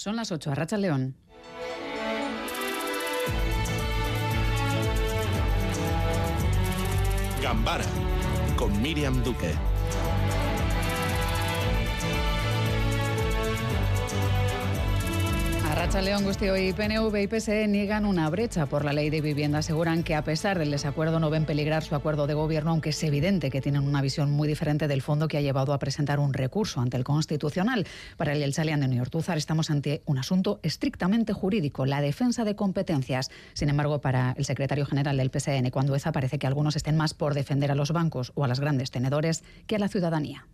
Son las 8, Racha León. Gambara con Miriam Duque. Racha León, Gustio y PNV y PSE niegan una brecha por la ley de vivienda. Aseguran que a pesar del desacuerdo no ven peligrar su acuerdo de gobierno, aunque es evidente que tienen una visión muy diferente del fondo que ha llevado a presentar un recurso ante el Constitucional. Para el Salian de York estamos ante un asunto estrictamente jurídico, la defensa de competencias. Sin embargo, para el secretario general del PSN, cuando esa parece que algunos estén más por defender a los bancos o a los grandes tenedores que a la ciudadanía.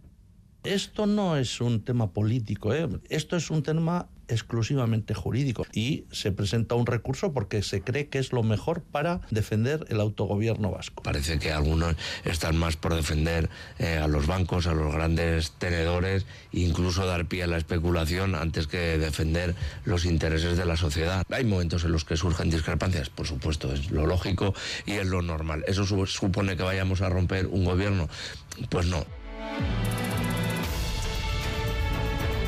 Esto no es un tema político, ¿eh? esto es un tema exclusivamente jurídico y se presenta un recurso porque se cree que es lo mejor para defender el autogobierno vasco. Parece que algunos están más por defender eh, a los bancos, a los grandes tenedores, incluso dar pie a la especulación antes que defender los intereses de la sociedad. Hay momentos en los que surgen discrepancias, por supuesto, es lo lógico y es lo normal. ¿Eso supone que vayamos a romper un gobierno? Pues no.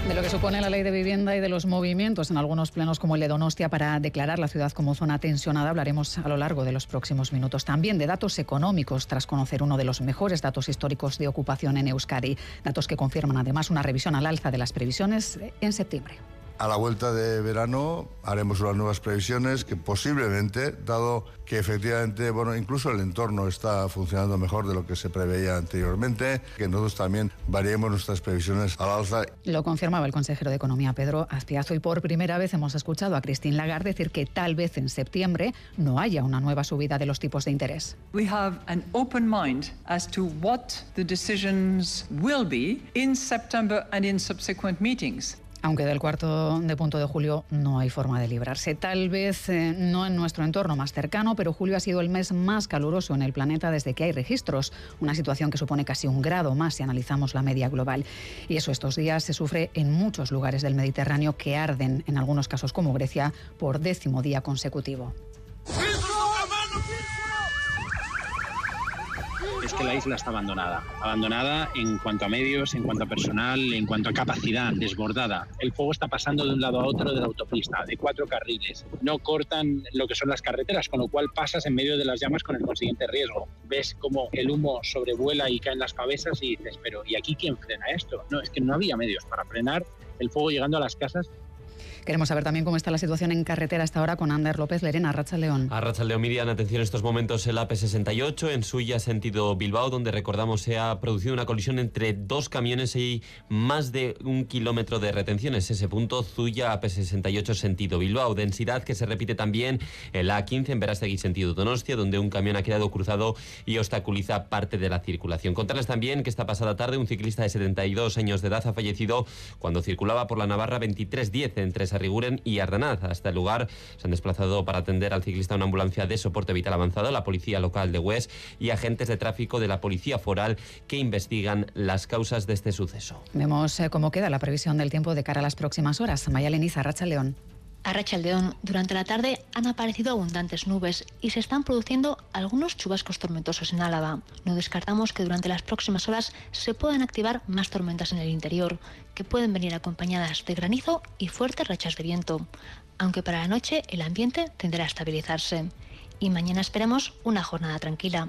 De lo que supone la ley de vivienda y de los movimientos en algunos plenos como el de Donostia para declarar la ciudad como zona tensionada hablaremos a lo largo de los próximos minutos. También de datos económicos tras conocer uno de los mejores datos históricos de ocupación en Euskadi. Datos que confirman además una revisión al alza de las previsiones en septiembre. A la vuelta de verano haremos unas nuevas previsiones que posiblemente, dado que efectivamente, bueno, incluso el entorno está funcionando mejor de lo que se preveía anteriormente, que nosotros también variemos nuestras previsiones al alza. Lo confirmaba el consejero de Economía Pedro Azpiazo y por primera vez hemos escuchado a Christine Lagarde decir que tal vez en septiembre no haya una nueva subida de los tipos de interés. We have an open mind as to what the decisions will be in September and in subsequent meetings aunque del cuarto de punto de julio no hay forma de librarse. Tal vez eh, no en nuestro entorno más cercano, pero julio ha sido el mes más caluroso en el planeta desde que hay registros, una situación que supone casi un grado más si analizamos la media global. Y eso estos días se sufre en muchos lugares del Mediterráneo que arden, en algunos casos como Grecia, por décimo día consecutivo. Es que la isla está abandonada. Abandonada en cuanto a medios, en cuanto a personal, en cuanto a capacidad, desbordada. El fuego está pasando de un lado a otro de la autopista, de cuatro carriles. No cortan lo que son las carreteras, con lo cual pasas en medio de las llamas con el consiguiente riesgo. Ves como el humo sobrevuela y cae en las cabezas y dices, pero ¿y aquí quién frena esto? No, es que no había medios para frenar el fuego llegando a las casas Queremos saber también cómo está la situación en carretera hasta ahora con Ander López Lerena, Racha León. A Racha León, Miriam, atención estos momentos el AP68 en Suya, sentido Bilbao, donde recordamos se ha producido una colisión entre dos camiones y más de un kilómetro de retenciones. Ese punto, Zuya, AP68, sentido Bilbao. Densidad que se repite también en la A15 en Verástegui, sentido Donostia, donde un camión ha quedado cruzado y obstaculiza parte de la circulación. Contarles también que esta pasada tarde un ciclista de 72 años de edad ha fallecido cuando circulaba por la Navarra 2310 entre Riguren y Ardanaz. Hasta el lugar se han desplazado para atender al ciclista una ambulancia de soporte vital avanzado, la policía local de Hues y agentes de tráfico de la policía foral que investigan las causas de este suceso. Vemos eh, cómo queda la previsión del tiempo de cara a las próximas horas. Maya Leniza, Racha León. A Rachaldeón, durante la tarde han aparecido abundantes nubes y se están produciendo algunos chubascos tormentosos en Álava. No descartamos que durante las próximas horas se puedan activar más tormentas en el interior, que pueden venir acompañadas de granizo y fuertes rachas de viento, aunque para la noche el ambiente tendrá a estabilizarse. Y mañana esperamos una jornada tranquila.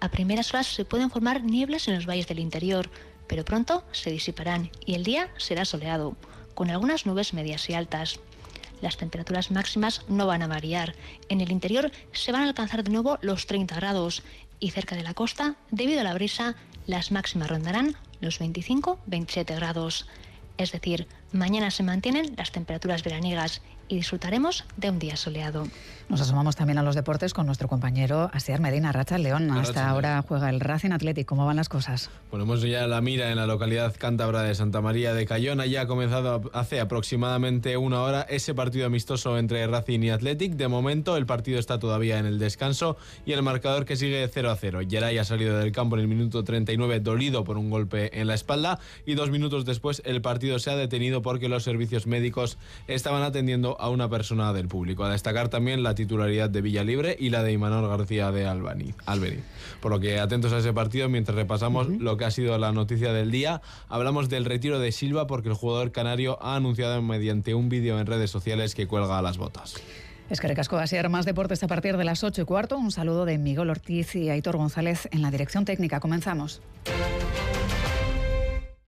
A primeras horas se pueden formar nieblas en los valles del interior, pero pronto se disiparán y el día será soleado, con algunas nubes medias y altas las temperaturas máximas no van a variar. En el interior se van a alcanzar de nuevo los 30 grados y cerca de la costa, debido a la brisa, las máximas rondarán los 25-27 grados. Es decir, mañana se mantienen las temperaturas veraniegas y disfrutaremos de un día soleado. Nos asomamos también a los deportes con nuestro compañero Asier Medina, Racha León. Hasta ahora juega el Racing Athletic. ¿Cómo van las cosas? Ponemos ya la mira en la localidad cántabra de Santa María de Cayona. Ya ha comenzado hace aproximadamente una hora ese partido amistoso entre Racing y Athletic. De momento el partido está todavía en el descanso y el marcador que sigue 0 a 0. Geray ha salido del campo en el minuto 39 dolido por un golpe en la espalda y dos minutos después el partido se ha detenido porque los servicios médicos estaban atendiendo a una persona del público. A destacar también la titularidad de Villalibre y la de Imanol García de Albany. Albany. Por lo que atentos a ese partido mientras repasamos lo que ha sido la noticia del día. Hablamos del retiro de Silva porque el jugador canario ha anunciado mediante un vídeo en redes sociales que cuelga las botas. Es que recasco va a ser más deportes a partir de las 8 y cuarto. Un saludo de Miguel Ortiz y Aitor González en la dirección técnica. Comenzamos.